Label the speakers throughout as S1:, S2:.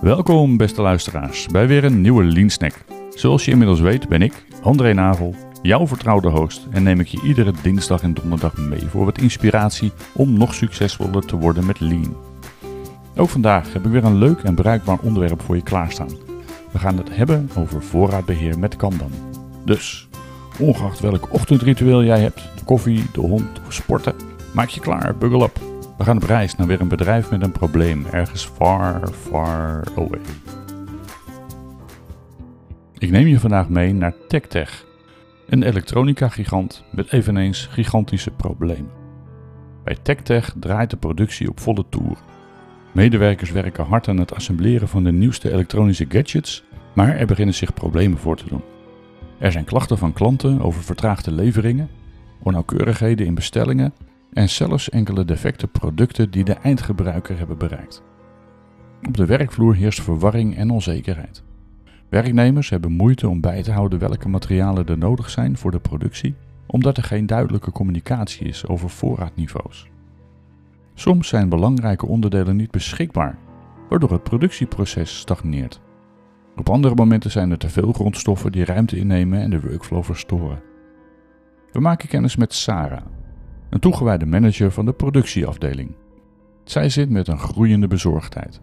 S1: Welkom beste luisteraars bij weer een nieuwe Lean Snack. Zoals je inmiddels weet ben ik, André Navel, jouw vertrouwde host en neem ik je iedere dinsdag en donderdag mee voor wat inspiratie om nog succesvoller te worden met Lean. Ook vandaag heb ik weer een leuk en bruikbaar onderwerp voor je klaarstaan. We gaan het hebben over voorraadbeheer met Kanban. Dus, ongeacht welk ochtendritueel jij hebt, de koffie, de hond of sporten, maak je klaar, buckle up. We gaan op reis naar weer een bedrijf met een probleem, ergens far, far away. Ik neem je vandaag mee naar TechTech, een elektronica-gigant met eveneens gigantische problemen. Bij TechTech draait de productie op volle toer. Medewerkers werken hard aan het assembleren van de nieuwste elektronische gadgets, maar er beginnen zich problemen voor te doen. Er zijn klachten van klanten over vertraagde leveringen, onnauwkeurigheden in bestellingen en zelfs enkele defecte producten die de eindgebruiker hebben bereikt. Op de werkvloer heerst verwarring en onzekerheid. Werknemers hebben moeite om bij te houden welke materialen er nodig zijn voor de productie, omdat er geen duidelijke communicatie is over voorraadniveaus. Soms zijn belangrijke onderdelen niet beschikbaar, waardoor het productieproces stagneert. Op andere momenten zijn er te veel grondstoffen die ruimte innemen en de workflow verstoren. We maken kennis met Sarah, een toegewijde manager van de productieafdeling. Zij zit met een groeiende bezorgdheid.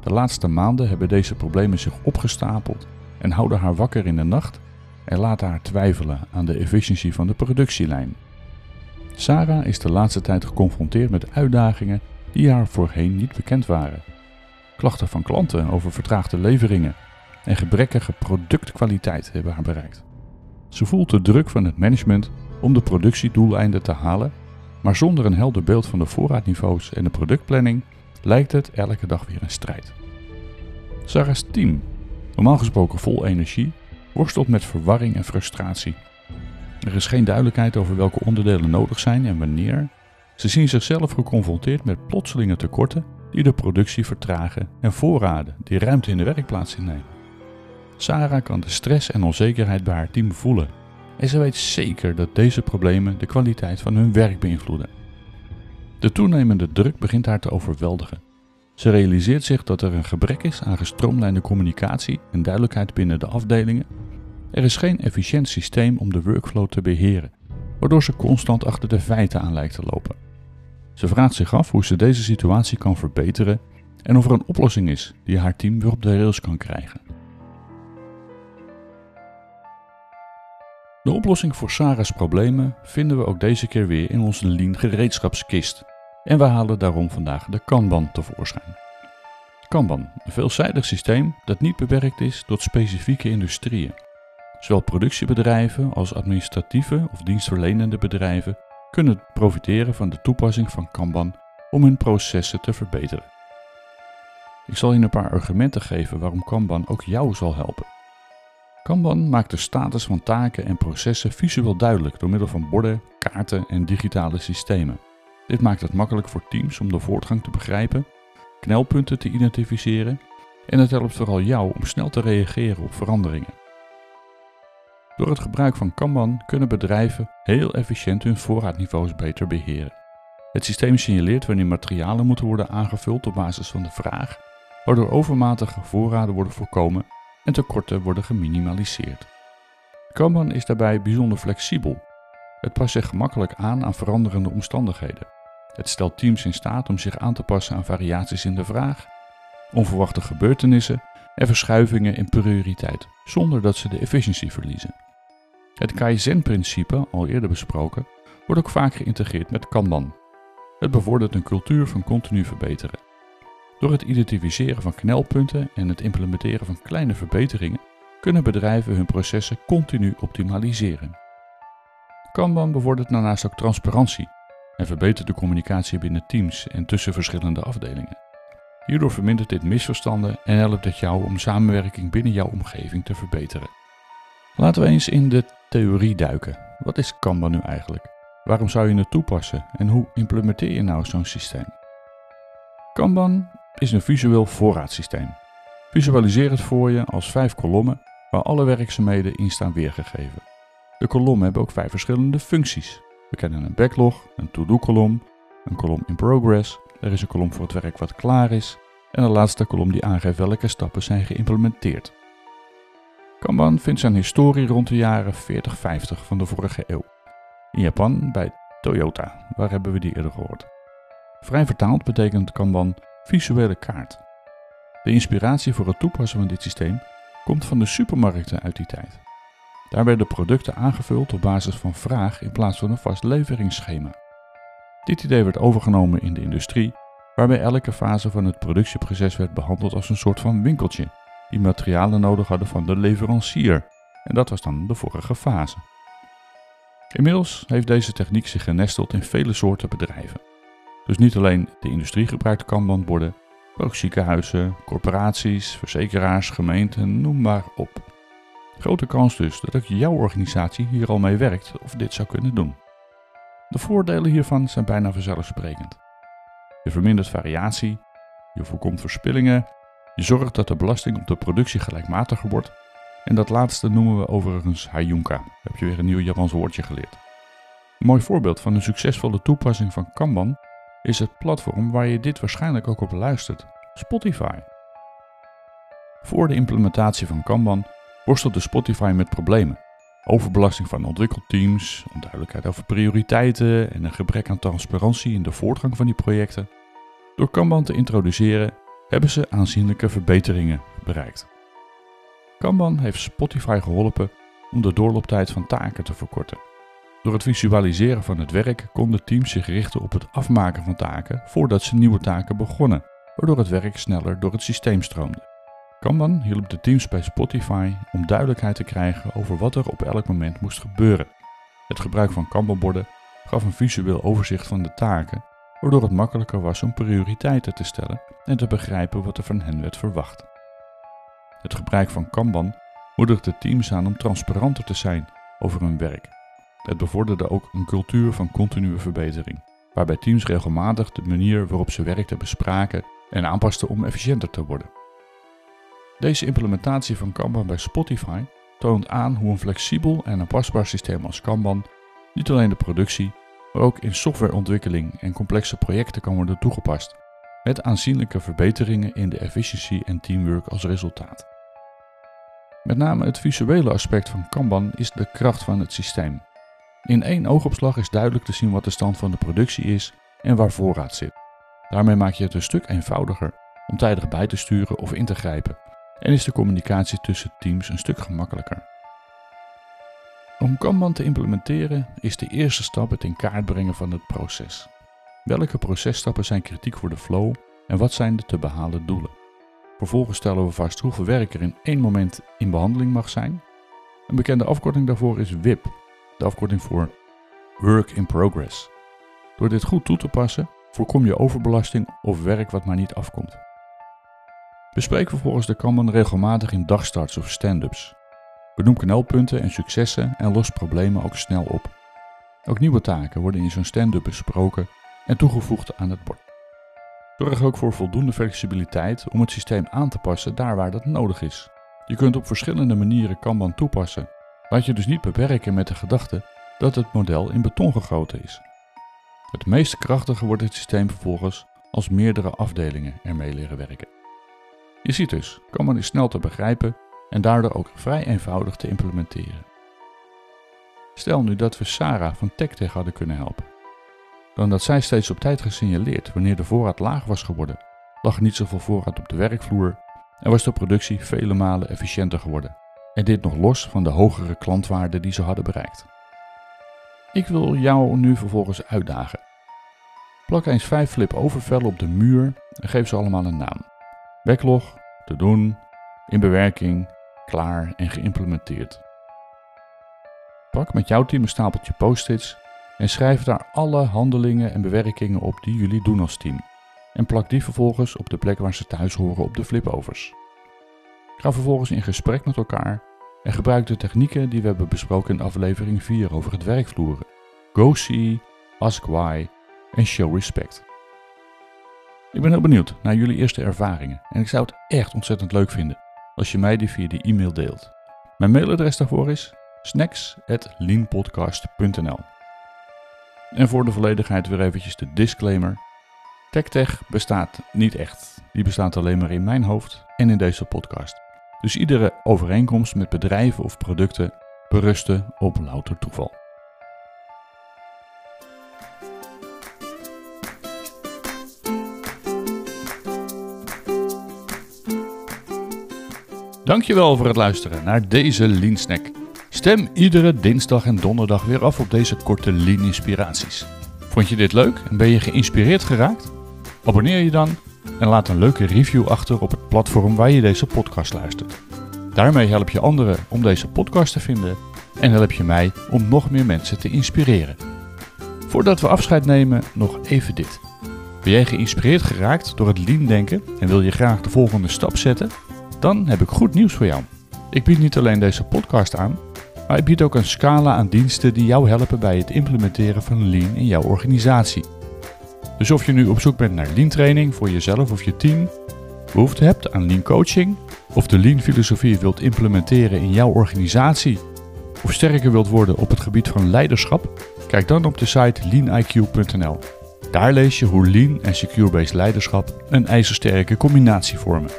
S1: De laatste maanden hebben deze problemen zich opgestapeld en houden haar wakker in de nacht en laten haar twijfelen aan de efficiëntie van de productielijn. Sarah is de laatste tijd geconfronteerd met uitdagingen die haar voorheen niet bekend waren. Klachten van klanten over vertraagde leveringen en gebrekkige productkwaliteit hebben haar bereikt. Ze voelt de druk van het management om de productiedoeleinden te halen, maar zonder een helder beeld van de voorraadniveaus en de productplanning lijkt het elke dag weer een strijd. Sarah's team, normaal gesproken vol energie, worstelt met verwarring en frustratie. Er is geen duidelijkheid over welke onderdelen nodig zijn en wanneer. Ze zien zichzelf geconfronteerd met plotselinge tekorten die de productie vertragen en voorraden die ruimte in de werkplaats innemen. Sarah kan de stress en onzekerheid bij haar team voelen en ze weet zeker dat deze problemen de kwaliteit van hun werk beïnvloeden. De toenemende druk begint haar te overweldigen. Ze realiseert zich dat er een gebrek is aan gestroomlijnde communicatie en duidelijkheid binnen de afdelingen. Er is geen efficiënt systeem om de workflow te beheren, waardoor ze constant achter de feiten aan lijkt te lopen. Ze vraagt zich af hoe ze deze situatie kan verbeteren en of er een oplossing is die haar team weer op de rails kan krijgen. De oplossing voor Sarah's problemen vinden we ook deze keer weer in onze Lean gereedschapskist. En we halen daarom vandaag de Kanban tevoorschijn. Kanban, een veelzijdig systeem dat niet beperkt is tot specifieke industrieën. Zowel productiebedrijven als administratieve of dienstverlenende bedrijven kunnen profiteren van de toepassing van Kanban om hun processen te verbeteren. Ik zal je een paar argumenten geven waarom Kanban ook jou zal helpen. Kanban maakt de status van taken en processen visueel duidelijk door middel van borden, kaarten en digitale systemen. Dit maakt het makkelijk voor teams om de voortgang te begrijpen, knelpunten te identificeren en het helpt vooral jou om snel te reageren op veranderingen. Door het gebruik van Kanban kunnen bedrijven heel efficiënt hun voorraadniveaus beter beheren. Het systeem signaleert wanneer materialen moeten worden aangevuld op basis van de vraag, waardoor overmatige voorraden worden voorkomen en tekorten worden geminimaliseerd. Kanban is daarbij bijzonder flexibel. Het past zich gemakkelijk aan aan veranderende omstandigheden. Het stelt teams in staat om zich aan te passen aan variaties in de vraag, onverwachte gebeurtenissen en verschuivingen in prioriteit, zonder dat ze de efficiëntie verliezen. Het Kaizen-principe, al eerder besproken, wordt ook vaak geïntegreerd met Kanban. Het bevordert een cultuur van continu verbeteren. Door het identificeren van knelpunten en het implementeren van kleine verbeteringen kunnen bedrijven hun processen continu optimaliseren. Kanban bevordert daarnaast ook transparantie en verbetert de communicatie binnen teams en tussen verschillende afdelingen. Hierdoor vermindert dit misverstanden en helpt het jou om samenwerking binnen jouw omgeving te verbeteren. Laten we eens in de theorie duiken. Wat is Kanban nu eigenlijk? Waarom zou je het toepassen en hoe implementeer je nou zo'n systeem? Kanban is een visueel voorraadsysteem. Visualiseer het voor je als vijf kolommen waar alle werkzaamheden in staan weergegeven. De kolommen hebben ook vijf verschillende functies. We kennen een backlog, een to-do kolom, een kolom in progress, er is een kolom voor het werk wat klaar is en de laatste kolom die aangeeft welke stappen zijn geïmplementeerd. Kanban vindt zijn historie rond de jaren 40-50 van de vorige eeuw. In Japan bij Toyota, waar hebben we die eerder gehoord. Vrij vertaald betekent Kanban visuele kaart. De inspiratie voor het toepassen van dit systeem komt van de supermarkten uit die tijd. Daar werden producten aangevuld op basis van vraag in plaats van een vast leveringsschema. Dit idee werd overgenomen in de industrie, waarbij elke fase van het productieproces werd behandeld als een soort van winkeltje, die materialen nodig hadden van de leverancier. En dat was dan de vorige fase. Inmiddels heeft deze techniek zich genesteld in vele soorten bedrijven. Dus niet alleen de industrie gebruikt kanbanborden, maar ook ziekenhuizen, corporaties, verzekeraars, gemeenten, noem maar op. Grote kans dus dat ook jouw organisatie hier al mee werkt of dit zou kunnen doen. De voordelen hiervan zijn bijna vanzelfsprekend. Je vermindert variatie, je voorkomt verspillingen, je zorgt dat de belasting op de productie gelijkmatiger wordt en dat laatste noemen we overigens Hayunka. Heb je weer een nieuw Japans woordje geleerd. Een mooi voorbeeld van een succesvolle toepassing van Kanban is het platform waar je dit waarschijnlijk ook op luistert, Spotify. Voor de implementatie van Kanban worstelde Spotify met problemen. Overbelasting van ontwikkelteams, onduidelijkheid over prioriteiten en een gebrek aan transparantie in de voortgang van die projecten. Door Kanban te introduceren hebben ze aanzienlijke verbeteringen bereikt. Kanban heeft Spotify geholpen om de doorlooptijd van taken te verkorten. Door het visualiseren van het werk konden teams zich richten op het afmaken van taken voordat ze nieuwe taken begonnen, waardoor het werk sneller door het systeem stroomde. Kanban hielp de teams bij Spotify om duidelijkheid te krijgen over wat er op elk moment moest gebeuren. Het gebruik van Kanban-borden gaf een visueel overzicht van de taken, waardoor het makkelijker was om prioriteiten te stellen en te begrijpen wat er van hen werd verwacht. Het gebruik van Kanban moedigde teams aan om transparanter te zijn over hun werk. Het bevorderde ook een cultuur van continue verbetering, waarbij teams regelmatig de manier waarop ze werkten bespraken en aanpasten om efficiënter te worden. Deze implementatie van Kanban bij Spotify toont aan hoe een flexibel en aanpasbaar systeem als Kanban niet alleen de productie, maar ook in softwareontwikkeling en complexe projecten kan worden toegepast, met aanzienlijke verbeteringen in de efficiëntie en teamwork als resultaat. Met name het visuele aspect van Kanban is de kracht van het systeem. In één oogopslag is duidelijk te zien wat de stand van de productie is en waar voorraad zit. Daarmee maak je het een stuk eenvoudiger om tijdig bij te sturen of in te grijpen en is de communicatie tussen teams een stuk gemakkelijker. Om Kanban te implementeren is de eerste stap het in kaart brengen van het proces. Welke processtappen zijn kritiek voor de flow en wat zijn de te behalen doelen? Vervolgens stellen we vast hoeveel werk er in één moment in behandeling mag zijn. Een bekende afkorting daarvoor is WIP, de afkorting voor Work in Progress. Door dit goed toe te passen, voorkom je overbelasting of werk wat maar niet afkomt. Bespreek vervolgens de Kanban regelmatig in dagstarts of stand-ups. Benoem knelpunten en successen en los problemen ook snel op. Ook nieuwe taken worden in zo'n stand-up besproken en toegevoegd aan het bord. Zorg ook voor voldoende flexibiliteit om het systeem aan te passen daar waar dat nodig is. Je kunt op verschillende manieren Kanban toepassen. Laat je dus niet beperken met de gedachte dat het model in beton gegoten is. Het meest krachtige wordt het systeem vervolgens als meerdere afdelingen ermee leren werken. Je ziet dus, Kanban is snel te begrijpen en daardoor ook vrij eenvoudig te implementeren. Stel nu dat we Sarah van TechTech hadden kunnen helpen. Dan dat zij steeds op tijd gesignaleerd wanneer de voorraad laag was geworden, lag niet zoveel voorraad op de werkvloer en was de productie vele malen efficiënter geworden. En dit nog los van de hogere klantwaarden die ze hadden bereikt. Ik wil jou nu vervolgens uitdagen. Plak eens vijf flip-overvellen op de muur en geef ze allemaal een naam. Backlog, te doen, in bewerking, klaar en geïmplementeerd. Pak met jouw team een stapeltje post-its en schrijf daar alle handelingen en bewerkingen op die jullie doen als team. En plak die vervolgens op de plek waar ze thuis horen op de flipovers. Ga vervolgens in gesprek met elkaar en gebruik de technieken die we hebben besproken in aflevering 4 over het werkvloeren. Go see, ask why en show respect. Ik ben heel benieuwd naar jullie eerste ervaringen en ik zou het echt ontzettend leuk vinden als je mij die via die e-mail deelt. Mijn mailadres daarvoor is snacks.leanpodcast.nl En voor de volledigheid weer eventjes de disclaimer. TechTech bestaat niet echt. die bestaat alleen maar in mijn hoofd en in deze podcast. Dus iedere overeenkomst met bedrijven of producten berusten op louter toeval. Dankjewel voor het luisteren naar deze Lean Snack. Stem iedere dinsdag en donderdag weer af op deze korte Lean inspiraties. Vond je dit leuk en ben je geïnspireerd geraakt? Abonneer je dan en laat een leuke review achter op het platform waar je deze podcast luistert. Daarmee help je anderen om deze podcast te vinden en help je mij om nog meer mensen te inspireren. Voordat we afscheid nemen, nog even dit. Ben jij geïnspireerd geraakt door het lean denken en wil je graag de volgende stap zetten? Dan heb ik goed nieuws voor jou. Ik bied niet alleen deze podcast aan, maar ik bied ook een scala aan diensten die jou helpen bij het implementeren van lean in jouw organisatie. Dus of je nu op zoek bent naar lean training voor jezelf of je team, behoefte hebt aan lean coaching, of de lean filosofie wilt implementeren in jouw organisatie, of sterker wilt worden op het gebied van leiderschap, kijk dan op de site leaniq.nl. Daar lees je hoe lean en secure-based leiderschap een ijzersterke combinatie vormen.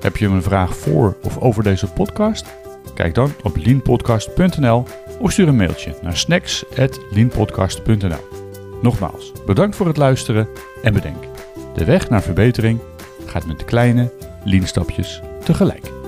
S1: Heb je een vraag voor of over deze podcast? Kijk dan op leanpodcast.nl of stuur een mailtje naar snacks@leanpodcast.nl. Nogmaals, bedankt voor het luisteren en bedenk: de weg naar verbetering gaat met kleine lean stapjes tegelijk.